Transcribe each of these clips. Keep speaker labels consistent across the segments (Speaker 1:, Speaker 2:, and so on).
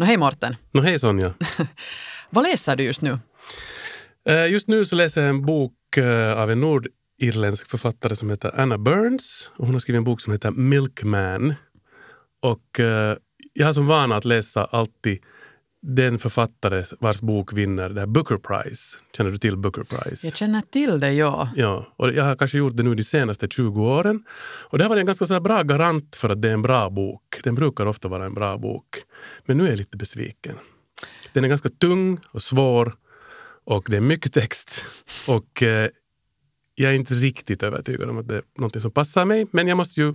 Speaker 1: No, hej Morten.
Speaker 2: No, hej Sonja.
Speaker 1: Vad läser du just nu?
Speaker 2: Eh, just nu så läser jag en bok eh, av en nordirländsk författare som heter Anna Burns. Hon har skrivit en bok som heter Milkman. Och eh, jag har som vana att läsa alltid den författare vars bok vinner det här Booker Prize. Känner du till Booker Prize?
Speaker 1: Jag känner till det, ja.
Speaker 2: Ja, och jag har kanske gjort det nu de senaste 20 åren. Och det har varit en ganska så bra garant för att det är en bra bok. Den brukar ofta vara en bra bok. Men nu är jag lite besviken. Den är ganska tung och svår och det är mycket text. Och eh, jag är inte riktigt övertygad om att det är något som passar mig. Men jag måste ju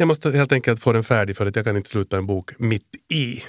Speaker 2: jag måste helt enkelt få den färdig för att jag kan inte sluta en bok mitt i.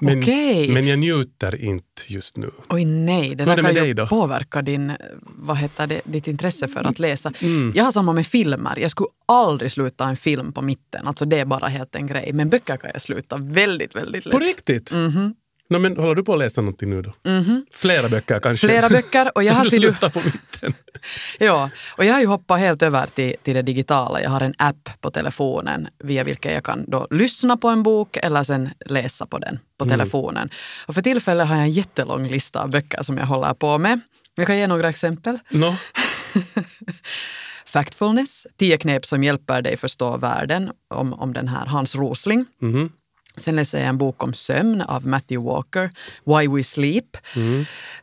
Speaker 2: Men,
Speaker 1: Okej.
Speaker 2: men jag njuter inte just nu.
Speaker 1: Oj nej, det där
Speaker 2: det
Speaker 1: kan ju
Speaker 2: då?
Speaker 1: påverka din, vad heter det, ditt intresse för att läsa.
Speaker 2: Mm.
Speaker 1: Jag har samma med filmer. Jag skulle aldrig sluta en film på mitten. Alltså det är bara helt en grej. Men böcker kan jag sluta väldigt, väldigt lätt.
Speaker 2: På riktigt?
Speaker 1: Mhm.
Speaker 2: No, men håller du på att läsa någonting nu då?
Speaker 1: Mhm.
Speaker 2: Flera böcker kanske?
Speaker 1: Flera böcker. Och jag har
Speaker 2: du slutar på mitten?
Speaker 1: ja, och jag har ju hoppat helt över till, till det digitala. Jag har en app på telefonen via vilken jag kan då lyssna på en bok eller sen läsa på den på
Speaker 2: Mm.
Speaker 1: telefonen. Och för tillfället har jag en jättelång lista av böcker som jag håller på med. Jag kan ge några exempel.
Speaker 2: No.
Speaker 1: Factfulness, tio knep som hjälper dig förstå världen om, om den här Hans Rosling.
Speaker 2: Mhm.
Speaker 1: Sen läser jag en bok om sömn av Matthew Walker, Why We Sleep.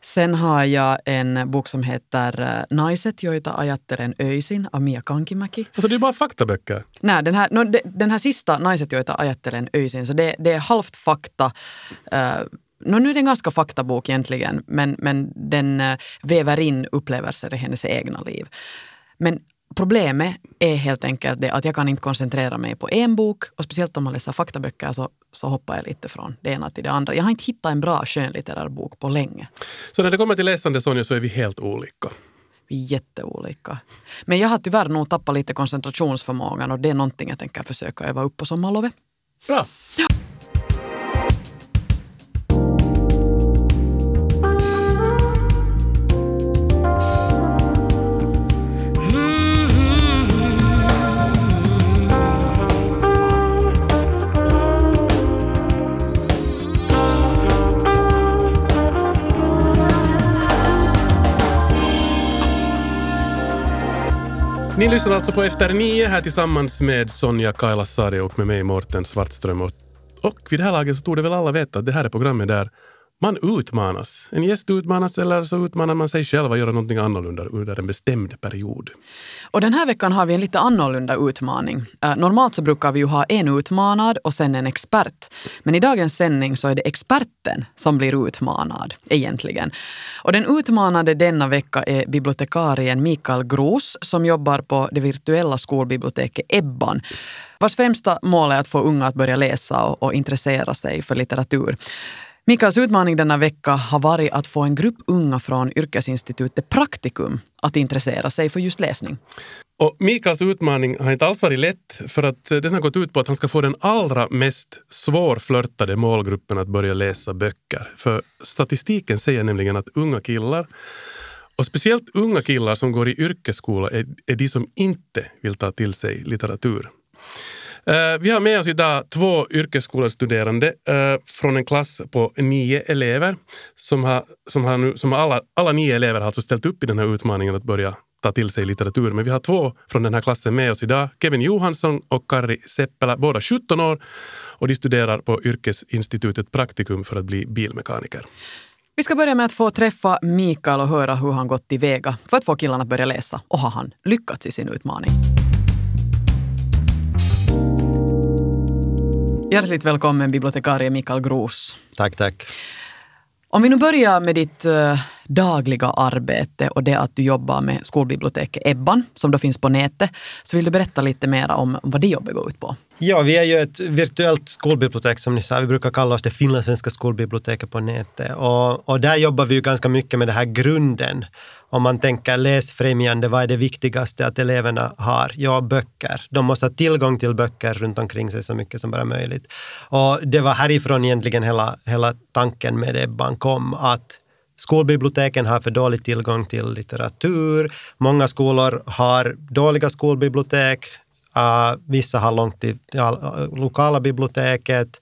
Speaker 1: Sen har jag en bok som heter eh, Naiset, joita ajattelen öisin av Mia Kankimäki.
Speaker 2: Alltså det är bara faktaböcker.
Speaker 1: Nej, den här, no, de, den här sista Naiset, joita ajattelen öisin, så det, det är halvt fakta. Uh, no, nu är det en ganska faktabok egentligen, men, men den eh, väver in upplevelser i hennes egna liv. Men problemet är helt enkelt det att jag kan inte koncentrera mig på en bok och speciellt om man läser faktaböcker så, så hoppar jag lite från det ena till det andra. Jag har inte hittat en bra skönlitterär bok på länge.
Speaker 2: Så när det kommer till läsande Sonja så är vi helt olika.
Speaker 1: Vi är jätteolika. Men jag har tyvärr nog tappat lite koncentrationsförmågan och det är någonting jag tänker försöka öva upp på sommarlovet.
Speaker 2: Bra. Ni lyssnar alltså på Efter nio här tillsammans med Sonja Kailasari och med mig Morten Svartström. Och, och vid det här laget så torde väl alla veta att det här är programmet där man utmanas. En gäst utmanas eller så utmanar man sig själv att göra någonting annorlunda under en bestämd period.
Speaker 1: Och den här veckan har vi en lite annorlunda utmaning. Eh, normalt så brukar vi ju ha en utmanad och sen en expert. Men i dagens sändning så är det experten som blir utmanad egentligen. Och den utmanade denna vecka är bibliotekarien Mikael Gros som jobbar på det virtuella skolbiblioteket Ebban vars främsta mål är att få unga att börja läsa och, och intressera sig för litteratur. Mikaels utmaning denna vecka har varit att få en grupp unga från yrkesinstitutet Praktikum att intressera sig för just läsning.
Speaker 2: Och Mikaels utmaning har inte alls varit lätt för att eh, den har gått ut på att han ska få den allra mest svårflörtade målgruppen att börja läsa böcker. För statistiken säger nämligen att unga killar och speciellt unga killar som går i yrkesskola är, är de som inte vill ta till sig litteratur. Eh, vi har med oss idag två yrkesskolestuderande eh, från en klass på nio elever. Som har, som har nu, som alla, alla nio elever har alltså ställt upp i den här utmaningen att börja ta till sig litteratur. Men vi har två från den här klassen med oss idag. Kevin Johansson och Kari Seppälä, båda 17 år. Och de studerar på yrkesinstitutet Praktikum för att bli bilmekaniker.
Speaker 1: Vi ska börja med att få träffa Mikael och höra hur han gått tillväga för att få killarna att börja läsa. Och har han lyckats i sin utmaning? Hjärtligt välkommen bibliotekarie Mikael Gros.
Speaker 3: Tack, tack.
Speaker 1: Om vi nu börjar med ditt eh, dagliga arbete och det att du jobbar med skolbiblioteket Ebban, som då finns på nätet, så vill du berätta lite mer om vad det jobbet går ut på?
Speaker 3: Ja, vi är ju ett virtuellt skolbibliotek som ni sa. Vi brukar kalla oss det finlandssvenska skolbiblioteket på nätet. Och, och där jobbar vi ju ganska mycket med den här grunden. Om man tänker läsfrämjande, vad är det viktigaste att eleverna har? Ja, böcker. De måste ha tillgång till böcker runt omkring sig så mycket som bara möjligt. Och det var härifrån egentligen hela, hela tanken med Ebban kom, att Skolbiblioteken har för dålig tillgång till litteratur. Många skolor har dåliga skolbibliotek. Uh, vissa har långt till ja, lokala biblioteket.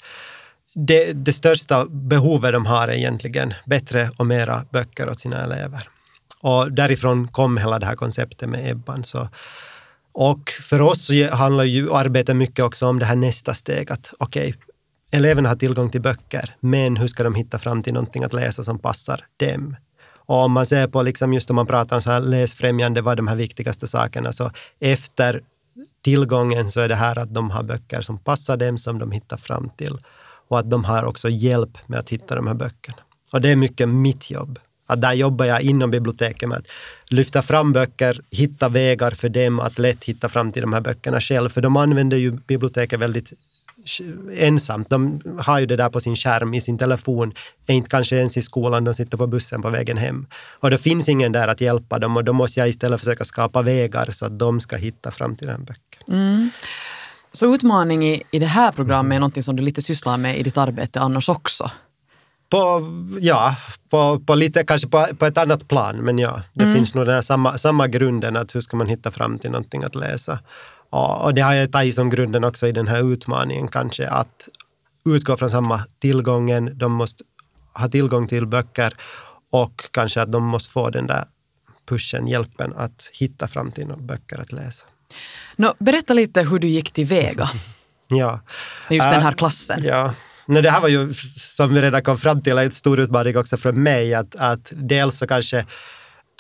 Speaker 3: det, det största behovet de har är egentligen bättre och mera böcker åt sina elever. Och därifrån kom hela det här konceptet med Ebban. Så, och för oss så handlar ju arbetet mycket också om det här nästa steg, att okej, okay, eleverna har tillgång till böcker, men hur ska de hitta fram till någonting att läsa som passar dem? Och om man ser på, liksom just om man pratar om så här läsfrämjande, vad är de här viktigaste sakerna, så efter tillgången så är det här att de har böcker som passar dem, som de hittar fram till. Och att de har också hjälp med att hitta de här böckerna. Och det är mycket mitt jobb. Att där jobbar jag inom biblioteket med att lyfta fram böcker, hitta vägar för dem att lätt hitta fram till de här böckerna själv. För de använder ju biblioteket väldigt ensamt. De har ju det där på sin skärm i sin telefon, är inte kanske ens i skolan, de sitter på bussen på vägen hem. Och det finns ingen där att hjälpa dem och då måste jag istället försöka skapa vägar så att de ska hitta fram till den böcken. Mm.
Speaker 1: Så utmaning i, i det här programmet är något som du lite sysslar med i ditt arbete annars också?
Speaker 3: På, ja, på, på lite, kanske på, på ett annat plan, men ja, det mm. finns nog den här samma, samma grunden att hur ska man hitta fram till någonting att läsa. Och, och det har jag tagit som grunden också i den här utmaningen kanske, att utgå från samma tillgången, de måste ha tillgång till böcker och kanske att de måste få den där pushen, hjälpen att hitta fram till några böcker att läsa.
Speaker 1: No, berätta lite hur du gick tillväga.
Speaker 3: ja.
Speaker 1: Just den här klassen.
Speaker 3: Ja. Nej, det här var ju, som vi redan kom fram till, en stor utmaning också för mig. Att, att dels så kanske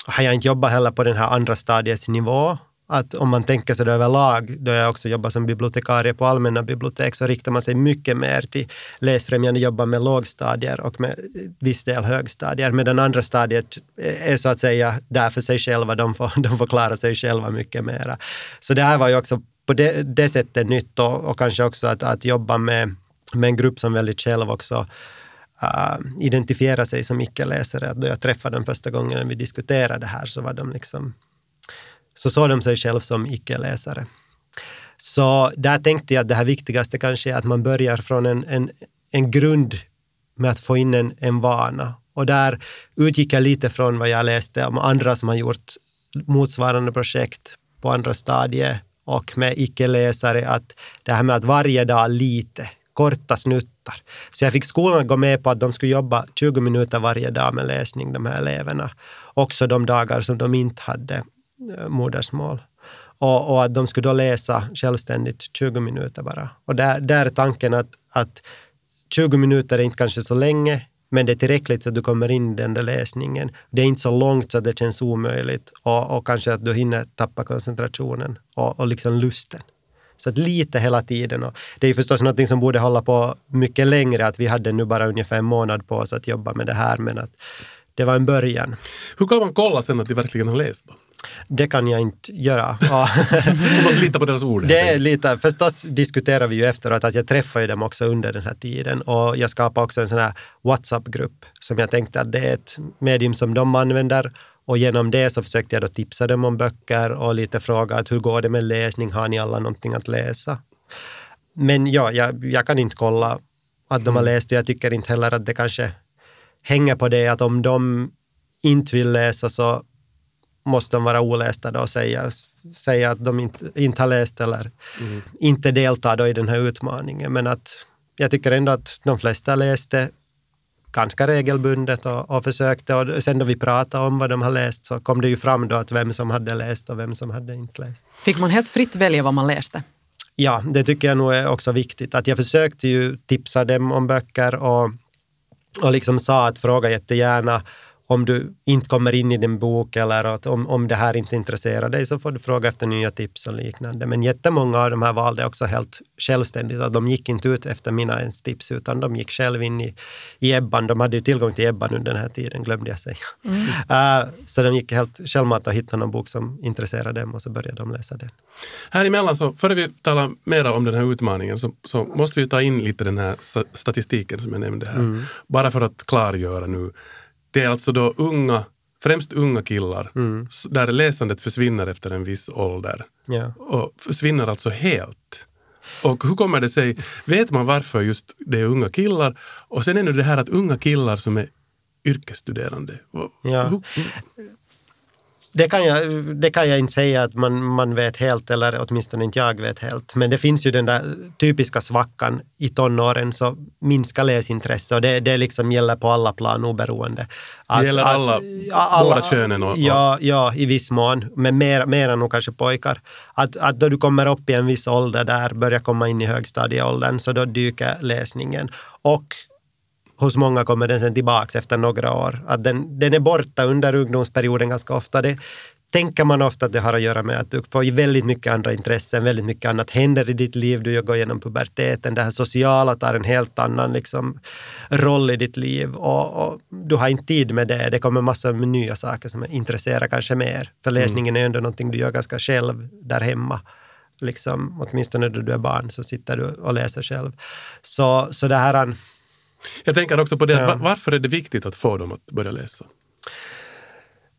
Speaker 3: har jag inte jobbat heller på den här andra stadiets nivå att om man tänker sig det överlag, då jag också jobbar som bibliotekarie på allmänna bibliotek, så riktar man sig mycket mer till läsfrämjande, jobbar med lågstadier och med viss del högstadier, medan andra stadiet eh, är så att säga där för sig själva, de får, de får klara sig själva mycket mera. Så det här var ju också på det, det sättet nytt och, och kanske också att, att jobba med, med en grupp som väldigt själv också uh, identifierar sig som icke-läsare. Då jag träffade dem första gången när vi diskuterade det här så var de liksom så såg de sig själv som icke-läsare. Så där tänkte jag att det här viktigaste kanske är att man börjar från en, en, en grund med att få in en, en vana. Och där utgick jag lite från vad jag läste om andra som har gjort motsvarande projekt på andra stadier och med icke-läsare, att det här med att varje dag lite, korta snuttar. Så jag fick skolan att gå med på att de skulle jobba 20 minuter varje dag med läsning, de här eleverna. Också de dagar som de inte hade eh, modersmål. Och, och, att de skulle då läsa självständigt 20 minuter bara. Och där, där är tanken att, att 20 minuter är inte kanske så länge, men det är tillräckligt så att du kommer in i den där läsningen. Det är inte så långt så att det känns omöjligt och, och kanske att du hinner tappa koncentrationen och, och liksom lusten. Så att lite hela tiden. Och det är förstås något som borde hålla på mycket längre, att vi hade nu bara ungefär en månad på oss att jobba med det här, men att det var en början.
Speaker 2: Hur kan man kolla sen att de verkligen har läst? Då?
Speaker 3: Det kan jag inte göra.
Speaker 2: Man måste lita på deras ord.
Speaker 3: Det är lite, förstås diskuterar vi ju efteråt att jag träffar ju dem också under den här tiden och jag skapade också en sån här WhatsApp-grupp som jag tänkte att det är ett medium som de använder och genom det så försökte jag då tipsa dem om böcker och lite fråga att hur går det med läsning, har ni alla någonting att läsa? Men ja, jag, jag kan inte kolla att de har mm. läst och jag tycker inte heller att det kanske hänger på det att om de inte vill läsa så måste de vara olästa då och säga, säga att de inte, inte har läst eller mm. inte deltar då i den här utmaningen. Men att jag tycker ändå att de flesta läste ganska regelbundet och, och försökte. Och sen då vi pratade om vad de har läst så kom det ju fram då att vem som hade läst och vem som hade inte läst.
Speaker 1: Fick man helt fritt välja vad man läste?
Speaker 3: Ja, det tycker jag nog är också viktigt. Att jag försökte ju tipsa dem om böcker och, och liksom sa att fråga jättegärna om du inte kommer in i din bok eller att om, om det här inte intresserar dig så får du fråga efter nya tips och liknande. Men jättemånga av de här valde också helt självständigt. Att de gick inte ut efter mina ens tips utan de gick själv in i, i Ebban. De hade ju tillgång till Ebban under den här tiden, glömde jag säga. Mm. Uh, så de gick helt självmant och hittade någon bok som intresserade dem och så började de läsa den.
Speaker 2: Här emellan, så, före vi talar mer om den här utmaningen, så, så måste vi ta in lite den här statistiken som jag nämnde här. Mm. Bara för att klargöra nu det är alltså då unga, främst unga killar, mm. där läsandet försvinner efter en viss ålder.
Speaker 3: Yeah.
Speaker 2: Och försvinner alltså helt. Och hur kommer det sig? Vet man varför just det är unga killar? Och sen är det det här att unga killar som är yrkesstuderande.
Speaker 3: Ja. Det kan, jag, det kan jag inte säga att man, man vet helt, eller åtminstone inte jag vet helt. Men det finns ju den där typiska svackan i tonåren, så minskar läsintresse och det, det liksom gäller på alla plan oberoende.
Speaker 2: Att, det gäller alla, att, båda könen? Och,
Speaker 3: ja, ja, i viss mån, men mer, mer än nog kanske pojkar. Att, att då du kommer upp i en viss ålder där, börjar komma in i högstadieåldern, så då dyker läsningen. Och hos många kommer den sen tillbaka efter några år. Att den, den är borta under ungdomsperioden ganska ofta. Det tänker man ofta att det har att göra med att du får väldigt mycket andra intressen, väldigt mycket annat händer i ditt liv. Du går igenom puberteten, det här sociala tar en helt annan liksom, roll i ditt liv och, och, du har inte tid med det. Det kommer massor med nya saker som intresserar kanske mer. För mm. läsningen är ändå någonting du gör ganska själv där hemma liksom, åtminstone när du är barn så sitter du och läser själv. Så, så det här
Speaker 2: jag tänker också på det, ja. varför är det viktigt att få dem att börja läsa?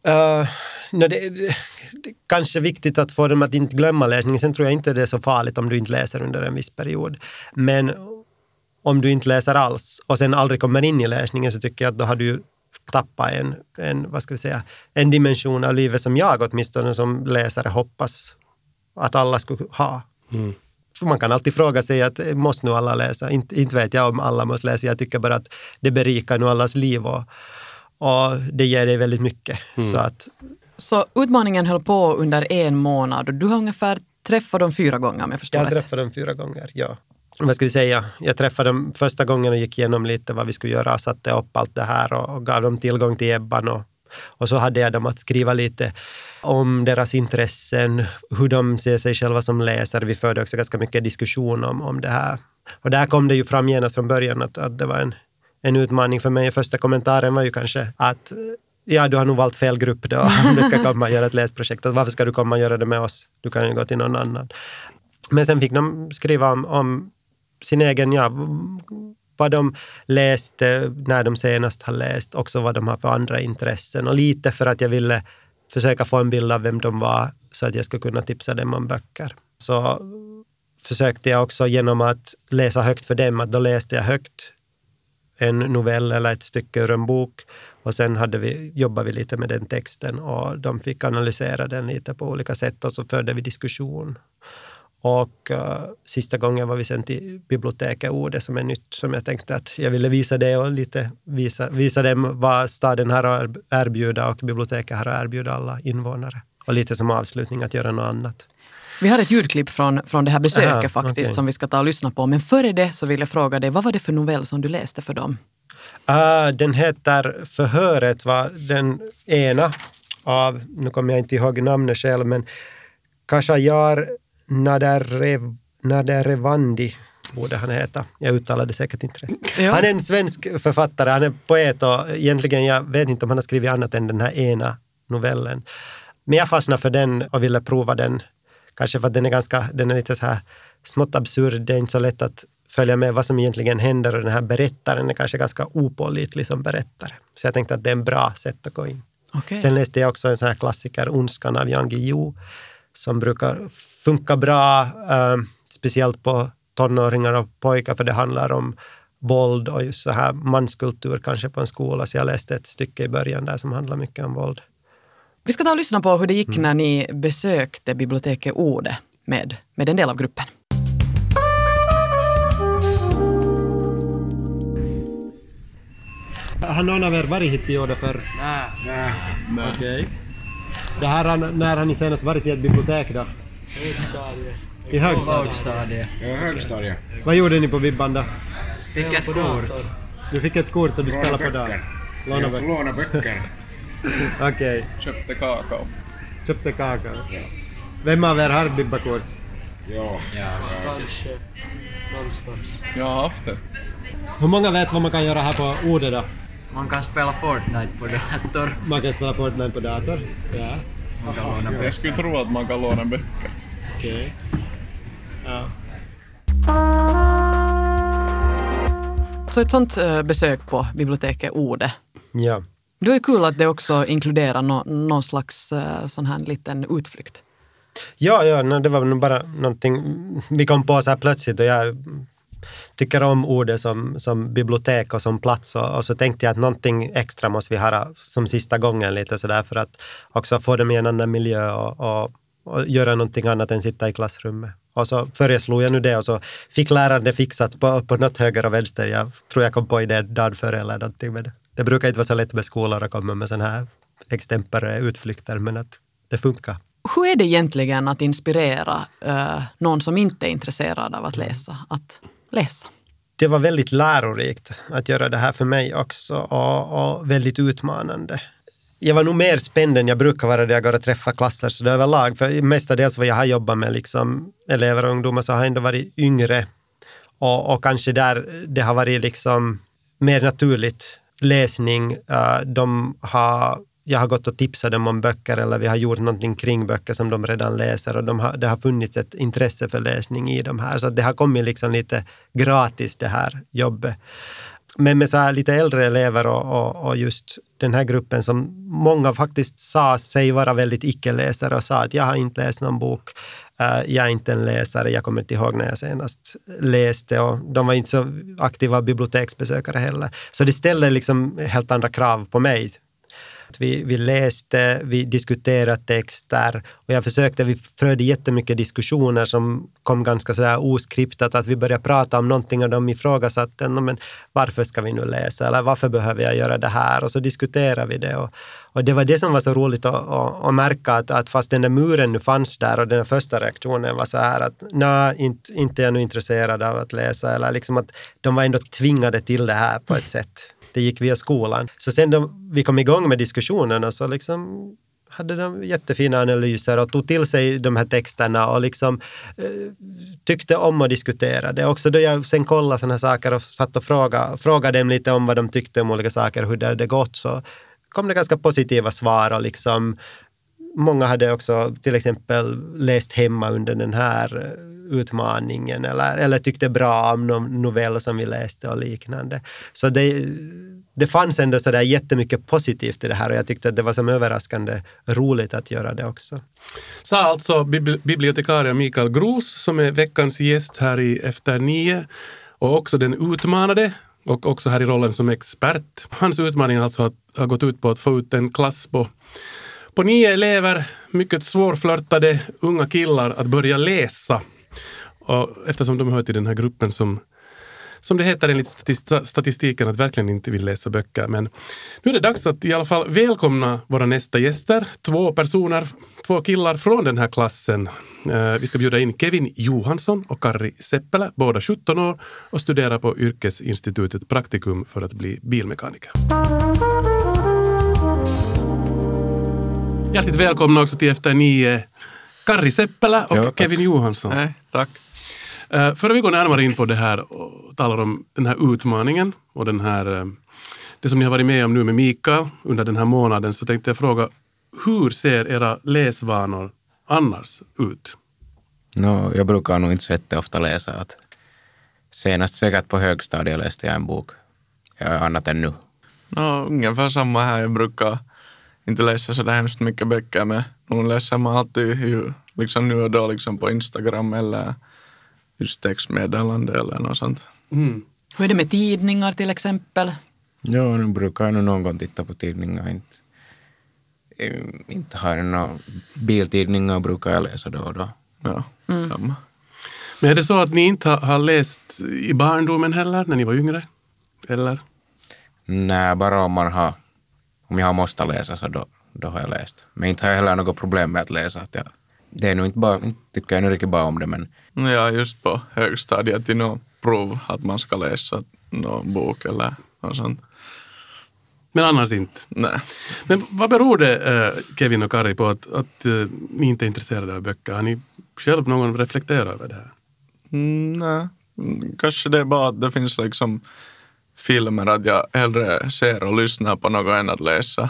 Speaker 3: Uh, no, det, det, det, kanske är viktigt att få dem att inte glömma läsningen. Sen tror jag inte det är så farligt om du inte läser under en viss period. Men om du inte läser alls och sen aldrig kommer in i läsningen så tycker jag att då har du tappat en, en, vad ska vi säga, en dimension av livet som jag åtminstone som läsare hoppas att alla skulle ha. Mm man kan alltid fråga sig att eh, måste nu alla läsa? Inte, inte vet jag om alla måste läsa. Jag tycker bara att det berikar nu allas liv och, och det ger dig väldigt mycket. Mm. Så, att,
Speaker 1: så utmaningen höll på under en månad och du har ungefär träffat dem fyra gånger om jag förstår
Speaker 3: Jag träffade dem fyra gånger, ja. Vad ska vi säga? Jag träffade dem första gången och gick igenom lite vad vi skulle göra, satte upp allt det här och, och gav dem tillgång till Ebban och, och så hade jag dem att skriva lite om deras intressen, hur de ser sig själva som läsare. Vi förde också ganska mycket diskussion om, om det här. Och där kom det ju fram genast från början att, att det var en, en utmaning för mig. Första kommentaren var ju kanske att ja, du har nog valt fel grupp då om du ska komma och göra ett läsprojekt. Varför ska du komma och göra det med oss? Du kan ju gå till någon annan. Men sen fick de skriva om, om sin egen, ja, vad de läste när de senast har läst, också vad de har för andra intressen och lite för att jag ville försöka få en bild av vem de var så att jag skulle kunna tipsa dem om böcker. Så försökte jag också genom att läsa högt för dem, att då läste jag högt en novell eller ett stycke ur en bok och sen hade vi, jobbade vi lite med den texten och de fick analysera den lite på olika sätt och så förde vi diskussion. Och uh, sista gången var vi sen till biblioteket Ode som är nytt, som jag tänkte att jag ville visa det och lite visa, visa dem vad staden har att erbjuda och biblioteket har att erbjuda alla invånare. Och lite som avslutning att göra något annat.
Speaker 1: Vi har ett ljudklipp från, från det här besöket Aha, faktiskt okay. som vi ska ta och lyssna på. Men före det så vill jag fråga dig, vad var det för novell som du läste för dem?
Speaker 3: Uh, den heter Förhöret var den ena av, nu kommer jag inte ihåg namnet själv, men Kashajar Naderev, Naderevandi borde han heta. Jag uttalade säkert inte rätt. Ja. Han är en svensk författare, han är poet och egentligen, jag vet inte om han har skrivit annat än den här ena novellen. Men jag fastnade för den och ville prova den. Kanske för att den är ganska, den är lite så här smått absurd. Det är inte så lätt att följa med vad som egentligen händer och den här berättaren är kanske ganska opålitlig som berättare. Så jag tänkte att det är en bra sätt att gå in. Okay. Sen läste jag också en sån här klassiker, Ondskan av Jan Guillou, som brukar funka bra, eh, speciellt på tonåringar och pojkar, för det handlar om våld och just så här manskultur kanske på en skola. Så jag läste ett stycke i början där som handlar mycket om våld.
Speaker 1: Vi ska ta och lyssna på hur det gick mm. när ni besökte biblioteket Ode med, med en del av gruppen.
Speaker 3: Har någon av er varit hit i Ode förr?
Speaker 4: Nej.
Speaker 3: Nej. Okej. Okay. Det här, när har ni senast varit i ett bibliotek då?
Speaker 4: Högstadiet.
Speaker 3: I högstadiet?
Speaker 4: Högstadiet.
Speaker 5: Ja, högstadiet.
Speaker 3: Vad gjorde ni på Bibban då?
Speaker 4: Fick ett kort.
Speaker 3: Du fick ett kort och du spelade på
Speaker 5: datorn?
Speaker 3: Låna
Speaker 5: böcker. Låna böcker.
Speaker 3: Okej. Okay.
Speaker 5: Köpte kakao.
Speaker 3: Köpte kakao? Ja. Vem av er har Bibba-kort?
Speaker 5: Ja.
Speaker 4: ja.
Speaker 6: Kanske. Någonstans.
Speaker 5: Jag har haft det.
Speaker 3: Hur många vet vad man kan göra här på Ode då?
Speaker 4: Man kan spela Fortnite på dator.
Speaker 3: Man kan spela Fortnite på dator? Ja.
Speaker 5: Man kan låna Jag skulle tro att man kan låna böcker.
Speaker 3: Okej. Okay. Ja.
Speaker 1: Så ett sånt eh, besök på biblioteket Ode.
Speaker 3: Ja.
Speaker 1: Det är kul att det också inkluderar no, någon slags uh, sån här liten utflykt.
Speaker 3: Ja, ja det var nog bara någonting vi kom på så här plötsligt och jag tycker om ordet som, som bibliotek och som plats och, och så tänkte jag att någonting extra måste vi ha som sista gången lite sådär för att också få dem i en annan miljö och, och, och göra någonting annat än sitta i klassrummet. Och så föreslog jag nu det och så fick läraren det fixat på, på något höger och vänster. Jag tror jag kom på idén dagen före eller någonting. Men det, det brukar inte vara så lätt med skolor att komma med sådana här extempore utflykter, men att det funkar.
Speaker 1: Hur är det egentligen att inspirera eh, någon som inte är intresserad av att läsa, att läsa?
Speaker 3: Det var väldigt lärorikt att göra det här för mig också och, och väldigt utmanande. Jag var nog mer spänd än jag brukar vara när jag går och träffar klasser så det överlag. För mestadels vad jag har jobbat med liksom, elever och ungdomar så har jag ändå varit yngre och, och kanske där det har varit liksom mer naturligt läsning. Eh, de har jag har gått och tipsat dem om böcker eller vi har gjort någonting kring böcker som de redan läser och de har, det har funnits ett intresse för läsning i de här. Så det har kommit liksom lite gratis det här jobbet. Men med så här lite äldre elever och, och, och, just den här gruppen som många faktiskt sa sig vara väldigt icke-läsare och sa att jag har inte läst någon bok, eh, jag är inte en läsare, jag kommer inte ihåg när jag senast läste och de var inte så aktiva biblioteksbesökare heller. Så det ställer liksom helt andra krav på mig vi, vi läste, vi diskuterade texter och jag försökte, vi förde jättemycket diskussioner som kom ganska sådär oskriptat, att vi började prata om någonting och de ifrågasatte, men varför ska vi nu läsa eller varför behöver jag göra det här? Och så diskuterade vi det. Och, och det var det som var så roligt att, att, att märka att, att fast den där muren nu fanns där och den första reaktionen var så här att nej, inte, inte är jag nu intresserad av att läsa eller liksom att de var ändå tvingade till det här på ett sätt det gick via skolan. Så sen då vi kom igång med diskussionerna så liksom hade de jättefina analyser och tog till sig de här texterna och liksom eh, tyckte om att diskutera det. Också då jag sen kollade sådana här saker och satt och frågade, frågade dem lite om vad de tyckte om olika saker och hur det hade gått så kom det ganska positiva svar och liksom många hade också till exempel läst hemma under den här eh, utmaningen eller, eller tyckte bra om någon novell som vi läste och liknande. Så det, det fanns ändå så där jättemycket positivt i det här och jag tyckte att det var som överraskande roligt att göra det också.
Speaker 2: Sa alltså bibliotekarie Mikael Gros som är veckans gäst här i Efter nio och också den utmanade och också här i rollen som expert. Hans utmaning alltså har, har gått ut på att få ut en klass på på nio elever, mycket svårflörtade unga killar att börja läsa. Och eftersom de hör till den här gruppen som som det heter enligt statistiken, att verkligen inte vill läsa böcker. Men nu är det dags att i alla fall välkomna våra nästa gäster. Två personer, två killar från den här klassen. Eh, vi ska bjuda in Kevin Johansson och Kari Seppälä, båda 17 år och studerar på Yrkesinstitutet Praktikum för att bli bilmekaniker. Hjärtligt välkomna också till Efter nio, Karri Seppälä och ja, Kevin Johansson.
Speaker 5: Nej, tack.
Speaker 2: Uh, före vi går närmare in på det här och talar om den här utmaningen och den här, uh, det som ni har varit med om nu med Mikael under den här månaden så tänkte jag fråga, hur ser era läsvanor annars ut?
Speaker 7: No, jag brukar nog inte så jätteofta läsa. Att senast säkert på högstadiet läste jag en bok. Ja, annat än nu.
Speaker 5: No, ungefär samma här. Jag brukar inte läsa så hemskt mycket böcker men nu läser man alltid ju, liksom nu och då liksom på Instagram eller just textmeddelande eller något sånt.
Speaker 1: Mm. Hur är det med tidningar till exempel?
Speaker 7: Ja, nu brukar jag nog någon gång titta på tidningar. Inte, inte har jag några biltidningar brukar jag läsa då och då.
Speaker 5: Ja, mm. samma.
Speaker 2: Men är det så att ni inte har läst i barndomen heller, när ni var yngre? Eller?
Speaker 7: Nej, bara om man har om jag måste läsa så då, då har jag läst. Men inte har jag heller något problem med att läsa. Att jag, det är nog inte bara, tycker jag nu riktigt bara om det men...
Speaker 5: Ja, just på högstadiet i något prov att man ska läsa någon bok eller något sånt.
Speaker 2: Men annars inte?
Speaker 5: Nej.
Speaker 2: Men vad beror det, eh, Kevin och Kari, på att, att eh, ni inte är intresserade av böcker? Har ni själv någon reflekterat över det här?
Speaker 5: Mm, nej, kanske det är bara att det finns liksom filmer att jag hellre ser och lyssnar på något än att läsa.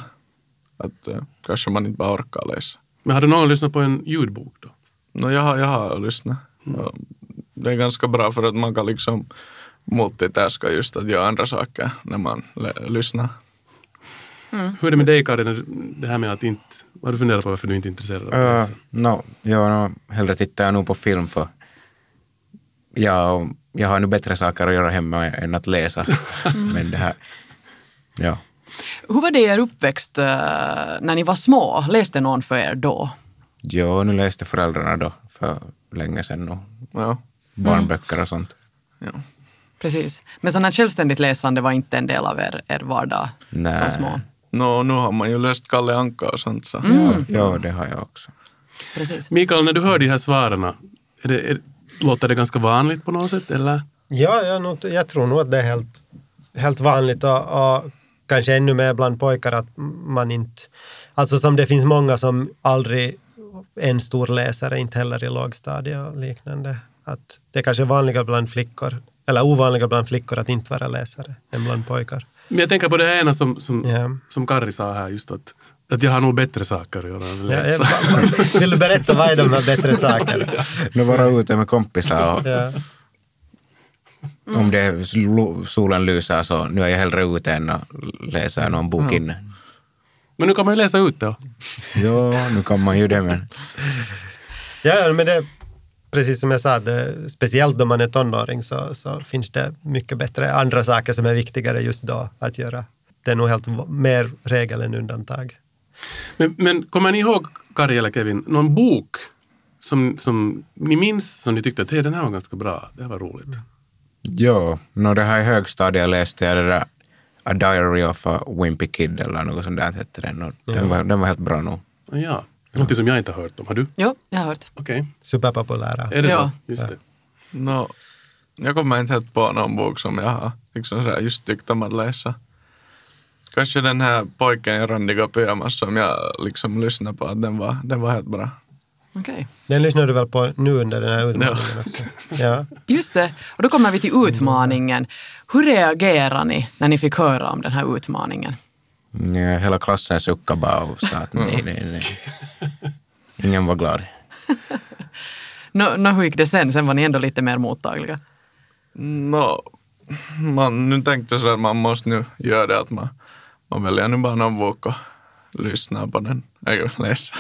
Speaker 5: Att uh, kanske man inte bara orkar läsa.
Speaker 2: Men har du någon lyssnat på en ljudbok då?
Speaker 5: No, jag, har, jag har lyssnat. Mm. Det är ganska bra för att man kan liksom multitaska just att göra andra saker när man lyssnar.
Speaker 2: Mm. Hur är det med dig Karin, det här med att inte, har du funderat på varför du inte är intresserad av läsa? Uh,
Speaker 7: no, ja, no, hellre tittar jag nog på film för jag jag har nu bättre saker att göra hemma än att läsa. Men det här, ja.
Speaker 1: Hur var det i er uppväxt eh, när ni var små? Läste någon för er då?
Speaker 7: Jo, nu läste föräldrarna då för länge sedan och
Speaker 5: Ja.
Speaker 7: barnböcker och sånt.
Speaker 5: ja.
Speaker 1: Precis. Men sådant här självständigt läsande var inte en del av er, er vardag
Speaker 7: Nej.
Speaker 1: som små?
Speaker 5: Nå, nu har man ju läst Kalle Anka och sånt så.
Speaker 7: Ja, ja, det har jag också.
Speaker 1: Precis.
Speaker 2: Mikael, när du hör de här svaren, är det, är, låter det ganska vanligt på något sätt? Eller?
Speaker 3: Ja, jag, jag tror nog att det är helt, helt vanligt och, och kanske ännu mer bland pojkar att man inte... Alltså som det finns många som aldrig en stor läsare, inte heller i lågstadiet och liknande. Att det är kanske är vanligare bland flickor, eller ovanligare bland flickor att inte vara läsare än bland pojkar.
Speaker 2: Men jag tänker på det här ena som, som,
Speaker 3: Ja.
Speaker 2: som Karri sa här, just att, att jag har nog bättre saker att göra än att
Speaker 3: Ja,
Speaker 2: läsa.
Speaker 3: ja, vill du berätta vad är de här bättre sakerna?
Speaker 7: Nu vara ute med kompisar och
Speaker 3: Ja.
Speaker 7: Om det är sol- solen lyser så nu är jag hellre ute än att läsa någon bok inne.
Speaker 2: Men nu kan man ju läsa ut det.
Speaker 7: Jo, nu kan man ju det men
Speaker 3: Ja, men det precis som jag sa, det, speciellt om man är tonåring så, så finns det mycket bättre andra saker som är viktigare just då att göra. Det är nog helt mer regel än undantag.
Speaker 2: Men, men kommer ni ihåg, Kari eller Kevin, någon bok som, som ni minns som ni tyckte att hey, den här var ganska bra, det här var roligt?
Speaker 7: Jo, no, det här i högstadiet läste jag det där A Diary of a Wimpy Kid eller något sånt där hette den. Och den, var, den var helt bra nog.
Speaker 2: Ja, någonting som jag inte har hört om. Har du?
Speaker 1: Jo, jag har hört.
Speaker 2: Okej,
Speaker 3: Superpopulära.
Speaker 2: är det
Speaker 1: Ja.
Speaker 2: så? Just det.
Speaker 5: Nå, jag kommer inte helt på någon bok som jag har liksom sådär, just tyckt om att läsa. Kanske den här pojken i randiga pyjamas som jag liksom lyssnade på, att den var, den var helt bra.
Speaker 1: Okej.
Speaker 3: Den lyssnar du väl på nu under den här utmaningen också? Ja.
Speaker 1: Just det. Och då kommer vi till utmaningen. Hur reagerar ni när ni fick höra om den här utmaningen?
Speaker 7: Ja, hela klassen suckade bara och sa att nej, nej, nej. Ingen var glad.
Speaker 1: Nå, nå, hur gick det sen? Sen var ni ändå lite mer mottagliga.
Speaker 5: Nå, man, nu tänkte jag så att man måste nu göra det att man, man väljer nu bara någon bok och lyssnar på den, eller läser.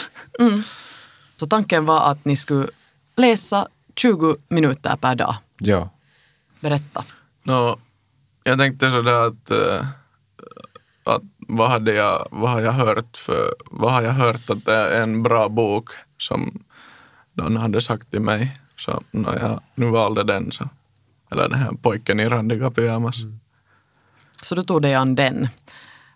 Speaker 1: Så tanken var att ni skulle läsa 20 minuter per dag.
Speaker 7: Ja,
Speaker 1: Berätta.
Speaker 5: Nå, jag tänkte sådär att, eh, att vad, hade jag, vad har jag hört för, vad har jag hört att det är en bra bok som någon hade sagt till mig. Så när jag nu valde den så, eller den här pojken i randiga pyjamas.
Speaker 1: Så du tog dig an den.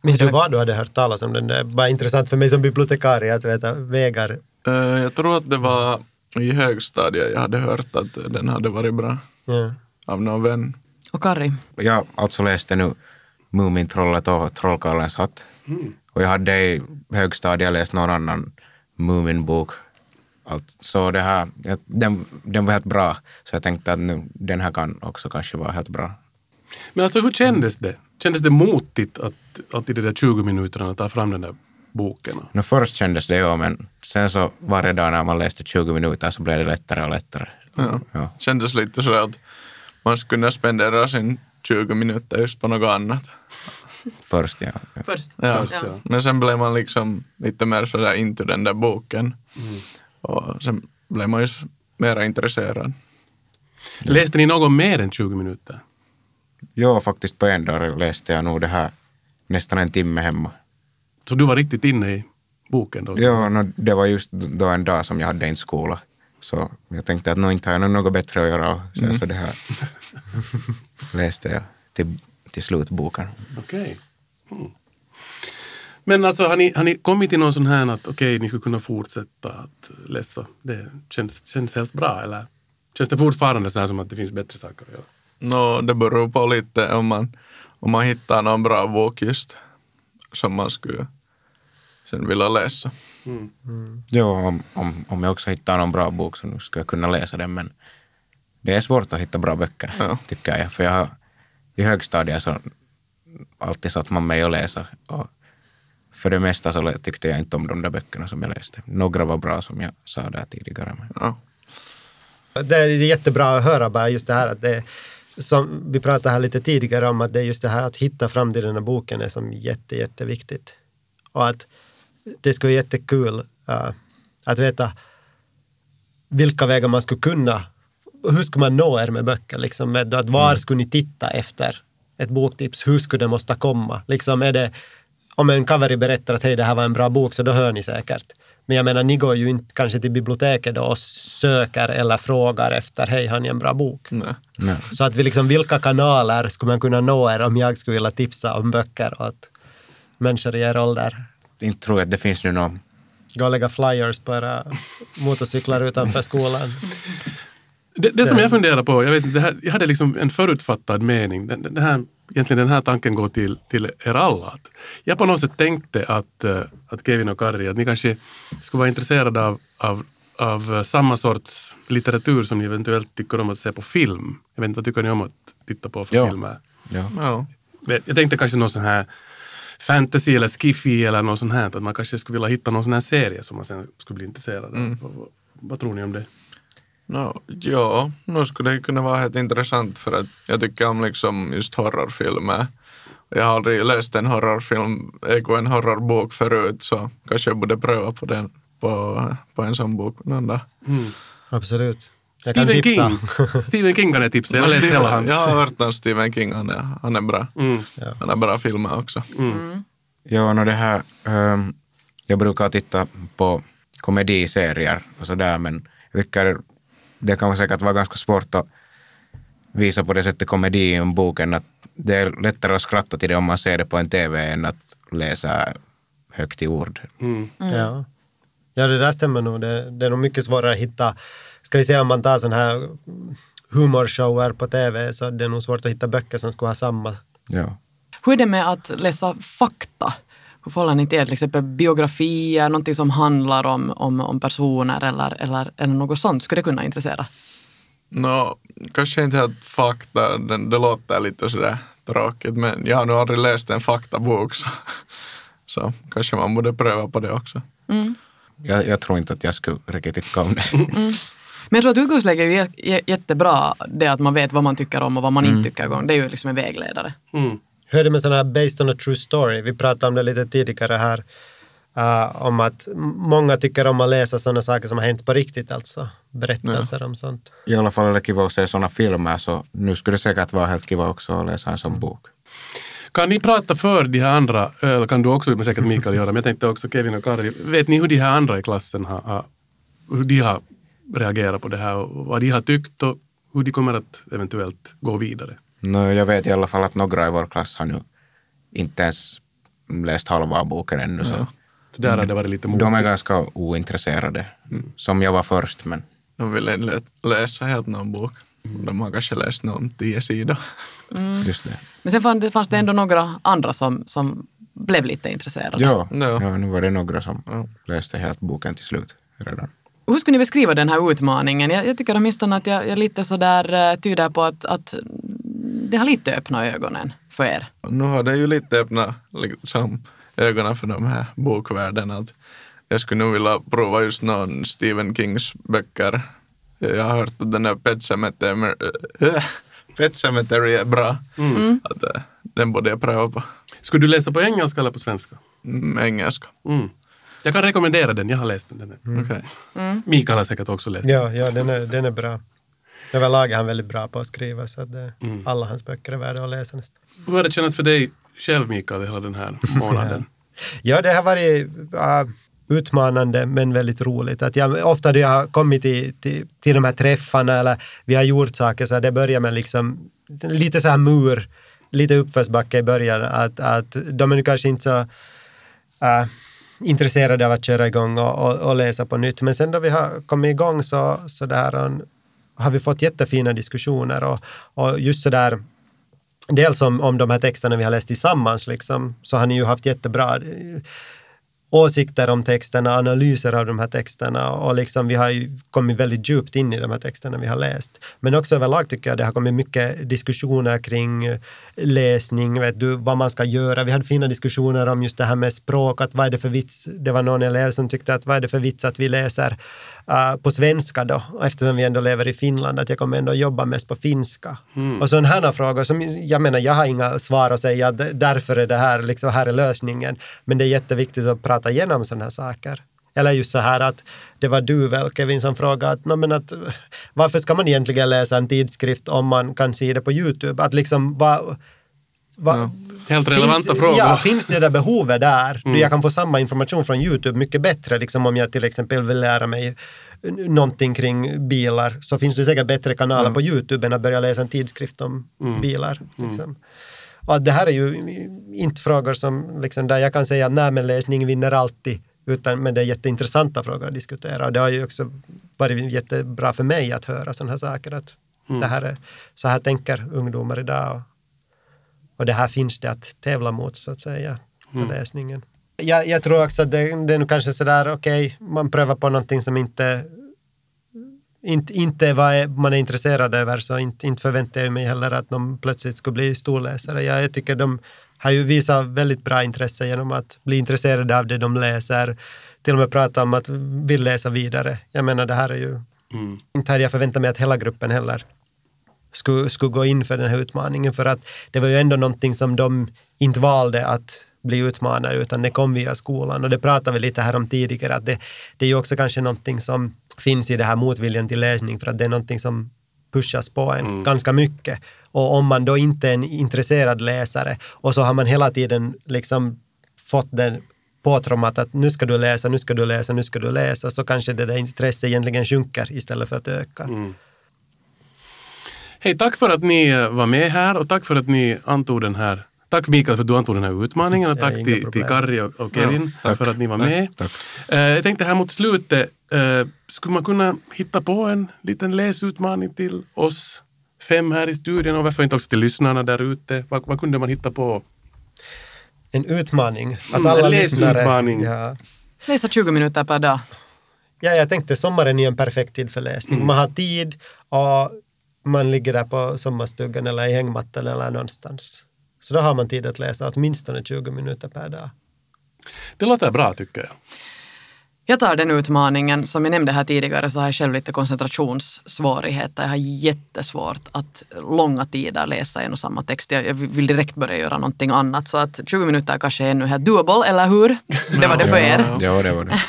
Speaker 3: Minns du vad du hade hört talas om den? Det bara intressant för mig som bibliotekarie att veta vägar.
Speaker 5: Eh, jag tror att det var i högstadiet jag hade hört att den hade varit bra
Speaker 3: Ja.
Speaker 5: av någon vän.
Speaker 1: Och Kari,
Speaker 7: jag alltså läste nu Mumintrollet och Trollkarlens hatt. Och jag hade i högstadiet läst någon annan Muminbok. Allt. Så det här, den, den var helt bra. Så jag tänkte att nu, den här kan också kanske vara helt bra.
Speaker 2: Men alltså hur kändes det? Kändes det motigt att, att i de där 20 minuterna ta fram den där boken?
Speaker 7: No, först kändes det ju, men sen så varje dag när man läste 20 minuter så blev det lättare och lättare.
Speaker 5: Ja.
Speaker 7: Ja.
Speaker 5: Kändes lite så att man skulle kunna spendera sin 20 minuter just på något annat.
Speaker 7: Först, ja.
Speaker 1: först.
Speaker 5: Ja.
Speaker 2: Först, ja.
Speaker 5: Men sen blev man liksom lite mer sådär into den där boken. Och sen blev man ju mer intresserad.
Speaker 2: Läste ni något mer än 20 minuter?
Speaker 7: Jo, faktiskt på en dag läste jag nog det här nästan en timme hemma.
Speaker 2: Så du var riktigt inne i boken då?
Speaker 7: Jo, no, det var just då en dag som jag hade inte skola. Så jag tänkte att nå inte har jag något bättre att göra. Och sen så det här läste jag till, till slut boken.
Speaker 2: Okej. Mm. Men alltså har ni, har ni kommit till någon sån här att okej, ni skulle kunna fortsätta att läsa? Det känns, känns helt bra eller? Känns det fortfarande så här som att det finns bättre saker att göra?
Speaker 5: Nå, det beror på lite om man, om man hittar någon bra bok just som man skulle sen vilja läsa.
Speaker 7: Jo, om, om, om jag också hittar någon bra bok så nu ska jag kunna läsa den. Men det är svårt att hitta bra böcker,
Speaker 5: Ja.
Speaker 7: tycker jag. För jag har i högstadiet så alltid satt man mig och läsa. Och för det mesta så tyckte jag inte om de där böckerna som jag läste. Några var bra som jag sa där tidigare. Men
Speaker 5: Ja.
Speaker 3: Det är jättebra att höra bara just det här att det som vi pratade här lite tidigare om att det är just det här att hitta fram till den här boken är som jätte, jätteviktigt. Och att det skulle vara jättekul uh, att veta vilka vägar man skulle kunna hur skulle man nå er med böcker? Liksom, med att var
Speaker 5: Mm.
Speaker 3: skulle ni titta efter ett boktips? Hur skulle det måste komma? Liksom, är det, om en kaveri berättar att hej, det här var en bra bok, så då hör ni säkert. Men jag menar, ni går ju inte kanske till biblioteket då och söker eller frågar efter, hej, har ni en bra bok?
Speaker 5: Nej.
Speaker 7: Nej.
Speaker 3: Så att vi liksom, vilka kanaler skulle man kunna nå er om jag skulle vilja tipsa om böcker åt människor i er ålder?
Speaker 7: Inte tror jag att det finns nu någon
Speaker 3: Gå och lägga flyers på era motorcyklar utanför skolan.
Speaker 2: Det, det som jag funderar på, jag, vet, här, jag hade liksom en förutfattad mening. Den, den här, egentligen den här tanken går till, till er alla. Att jag på något sätt tänkte att, eh, att Kevin och Kari, att ni kanske skulle vara intresserade av, av, av samma sorts litteratur som ni eventuellt tycker om att se på film. Jag vet inte, vad tycker ni om att titta på för
Speaker 7: Ja.
Speaker 2: filmer?
Speaker 7: Ja.
Speaker 2: Jag tänkte kanske någon sån här fantasy eller skiffy eller något sånt här. Att man kanske skulle vilja hitta någon sån här serie som man sen skulle bli intresserad av. Vad, vad, vad tror ni om det?
Speaker 5: No, ja, nu skulle det kunna vara helt intressant för att jag tycker om liksom just horrorfilmer. Jag har aldrig läst en horrorfilm, ägå en horrorbok förut så kanske jag borde pröva på den på, på en sån bok någon dag.
Speaker 3: Absolut.
Speaker 2: Stephen. King. Stephen King kan jag tipsa. Jag har läst hela hans.
Speaker 5: Jag har hört om Stephen King, han är, han är bra.
Speaker 2: Mm.
Speaker 5: Han är bra filmer också.
Speaker 7: Ja, no det här, ehm, jag brukar titta på komediserier och sådär, men jag tycker det kan säkert vara ganska svårt att visa på det sättet komedi i en bok än att det är lättare att skratta till det om man ser det på en tv än att läsa högt i ord.
Speaker 3: Ja. ja, det där stämmer nog. Det, det är nog mycket svårare att hitta, ska vi säga om man tar sån här humorshower på tv så det är nog svårt att hitta böcker som skulle ha samma.
Speaker 7: Ja.
Speaker 1: Hur är det med att läsa fakta? Hur förhåller ni till? Till exempel biografier, någonting som handlar om, om, om personer eller, eller, eller något sånt. Skulle det kunna intressera?
Speaker 5: Nå, kanske inte helt fakta, det, det låter lite sådär tråkigt men jag har nog aldrig läst en faktabok så, så kanske man borde pröva på det också.
Speaker 7: Jag, jag tror inte att jag skulle riktigt tycka om det.
Speaker 1: Men jag tror att utgångsläget är ju jä- jä- jättebra, det att man vet vad man tycker om och vad man inte tycker om. Det är ju liksom en vägledare.
Speaker 2: Mm.
Speaker 3: Hur är det med sådana här based on a true story? Vi pratade om det lite tidigare här. eh, om att många tycker om att läsa sådana saker som har hänt på riktigt, alltså berättelser om sånt.
Speaker 7: I alla fall är det kiva att se sådana filmer, så nu skulle det säkert vara helt kiva också att läsa en sån bok.
Speaker 2: Kan ni prata för de här andra, eller kan du också, men säkert Mikael göra, men jag tänkte också Kevin och Kari, vet ni hur de här andra i klassen har, hur de har reagerat på det här och vad de har tyckt och hur de kommer att eventuellt gå vidare?
Speaker 7: No, jag vet i alla fall att några i vår klass har nu inte ens läst halva boken ännu. Så
Speaker 2: Så där har det varit lite
Speaker 7: de är ganska ointresserade, som jag var först. Men
Speaker 5: De vill läsa helt någon bok. De har kanske läst någon tio sidor.
Speaker 7: just det.
Speaker 1: Men sen fann det, fanns det ändå några andra som, som blev lite intresserade.
Speaker 7: Ja,
Speaker 5: Ja.
Speaker 7: ja. nu var det några som läste helt boken till slut redan.
Speaker 1: Hur skulle ni beskriva den här utmaningen? Jag, jag tycker åtminstone att jag, jag lite sådär eh, tyder på att, att det har lite öppnat ögonen för er.
Speaker 5: Nu har det ju lite öppnat liksom, ögonen för de här bokvärlden. Att jag skulle nog vilja prova just någon Stephen Kings böcker. Jag har hört att den här Pet Sematary, äh, Pet Sematary är bra. Att, äh, den borde jag pröva på
Speaker 2: Skulle du läsa på engelska eller på svenska?
Speaker 5: mm, engelska.
Speaker 2: Mm. Jag kan rekommendera den, jag har läst den. den är.
Speaker 5: Okej.
Speaker 2: Mikael har säkert också läst den.
Speaker 3: Ja, ja den, är, den är bra. Överlag är han väldigt bra på att skriva så att det, alla hans böcker är värda att läsa nästan.
Speaker 2: Hur har det känts för dig själv Mikael hela den här månaden?
Speaker 3: Ja, det har varit äh, utmanande men väldigt roligt. Att jag, ofta när jag har kommit till, till, till de här träffarna eller vi har gjort saker så det börjar med liksom lite så här mur, lite uppförsbacke i början. Att, att de är nu kanske inte så äh, intresserade av att köra igång och, och, och läsa på nytt. Men sen då vi har kommit igång så, så där har- har vi fått jättefina diskussioner och, och just så där dels om, om de här texterna vi har läst tillsammans, liksom, så har ni ju haft jättebra åsikter om texterna, analyser av de här texterna och liksom vi har ju kommit väldigt djupt in i de här texterna vi har läst. Men också överlag tycker jag det har kommit mycket diskussioner kring eh, läsning, vet du, vad man ska göra. Vi hade fina diskussioner om just det här med språk, att vad är det för vits, det var någon elev som tyckte att vad är det för vits att vi läser eh, på svenska då, eftersom vi ändå lever i Finland, att jag kommer ändå jobba mest på finska. Och sådana här frågor som, jag menar, jag har inga svar att säga, därför är det här, liksom, här är lösningen. Men det är jätteviktigt att prata igenom sådana här saker. Eller just så här att det var du väl Kevin som frågade att, no, men att varför ska man egentligen läsa en tidskrift om man kan se det på YouTube? Att liksom vad, vad,
Speaker 2: Helt relevanta
Speaker 3: finns,
Speaker 2: frågor.
Speaker 3: Ja, finns det där behovet där?
Speaker 2: Mm.
Speaker 3: Jag kan få samma information från YouTube mycket bättre, liksom om jag till exempel vill lära mig någonting kring bilar, så finns det säkert bättre kanaler
Speaker 2: Mm.
Speaker 3: på YouTube än att börja läsa en tidskrift om bilar. Liksom. Och det här är ju inte frågor som, liksom, där jag kan säga att nej, men läsning vinner alltid, utan, men det är jätteintressanta frågor att diskutera. Och det har ju också varit jättebra för mig att höra sådana här saker, att
Speaker 2: Mm.
Speaker 3: det här är, så här tänker ungdomar idag. Och, det här finns det att tävla mot, så att säga,
Speaker 2: Mm.
Speaker 3: läsningen. Jag, jag tror också att det, det är nog kanske sådär, okej, man prövar på någonting som inte inte, inte vad är- man är intresserad över, så inte, inte förväntar jag mig heller att de plötsligt skulle bli storläsare. Jag, jag tycker de har ju visat väldigt bra intresse genom att bli intresserade av det de läser, till och med prata om att vill läsa vidare. Jag menar, det här är ju...
Speaker 2: Mm.
Speaker 3: Inte hade jag förväntat mig att hela gruppen heller skulle, skulle gå in för den här utmaningen, för att det var ju ändå någonting som de inte valde att bli utmanade, utan det kom via skolan. Och det pratade vi lite här om tidigare, att det, det är ju också kanske någonting som finns i det här motviljan till läsning, för att det är någonting som pushas på en ganska mycket. Och om man då inte är en intresserad läsare och så har man hela tiden liksom fått den påtrommat att nu ska du läsa, nu ska du läsa, nu ska du läsa, så kanske det där intresset egentligen sjunker istället för att öka.
Speaker 2: Mm. Hej, tack för att ni var med här och tack för att ni antog den här Tack Mikael för att du antog den här utmaningen och
Speaker 3: Ja,
Speaker 2: tack
Speaker 3: inga
Speaker 2: till, till. Kari och, och Kevin
Speaker 5: Ja,
Speaker 2: för att ni var
Speaker 5: Tack.
Speaker 2: med.
Speaker 7: Tack.
Speaker 2: Eh, jag tänkte här mot slutet, eh, skulle man kunna hitta på en liten läsutmaning till oss fem här i studion och varför inte också till lyssnarna där ute? Vad, vad kunde man hitta på?
Speaker 3: En utmaning. Att
Speaker 2: Mm,
Speaker 3: alla
Speaker 2: en
Speaker 3: lyssnare...
Speaker 2: läsutmaning.
Speaker 3: Ja.
Speaker 1: Läsa 20 minuter per dag.
Speaker 3: ja, jag tänkte sommaren är en perfekt tid för läsning.
Speaker 2: Mm.
Speaker 3: Man har tid och man ligger där på sommarstugan eller i hängmattan eller någonstans. Så då har man tid att läsa åtminstone 20 minuter per dag.
Speaker 2: Det låter bra tycker jag.
Speaker 1: Jag tar den utmaningen. Som jag nämnde här tidigare så har jag själv lite koncentrationssvårigheter. Jag har jättesvårt att långa tider läsa en och samma text. Jag vill direkt börja göra någonting annat. Så att 20 minuter kanske är ännu här doable, eller hur? Det var det för er.
Speaker 7: Ja, det var det.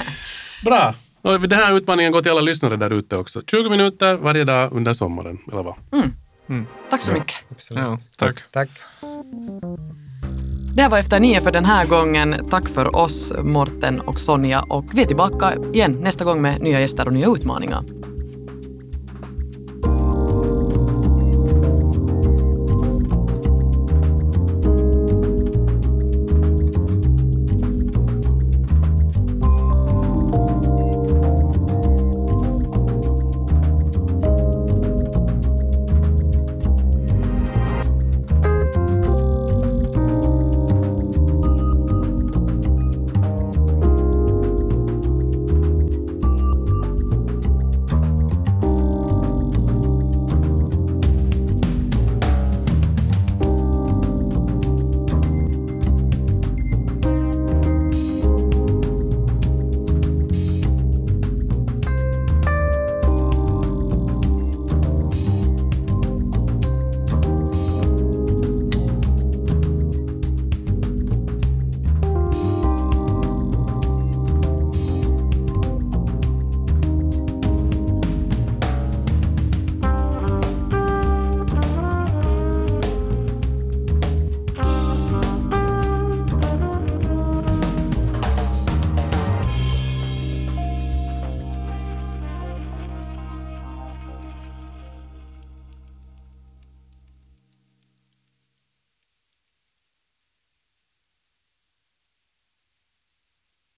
Speaker 2: Bra! Och den här utmaningen går till alla lyssnare där ute också. 20 minuter varje dag under sommaren, eller vad?
Speaker 1: Tack så mycket.
Speaker 5: Ja, tack.
Speaker 3: Tack.
Speaker 1: Det här var Efter nio för den här gången. Tack för oss, Morten och Sonja. Och vi är tillbaka igen nästa gång med nya gäster och nya utmaningar.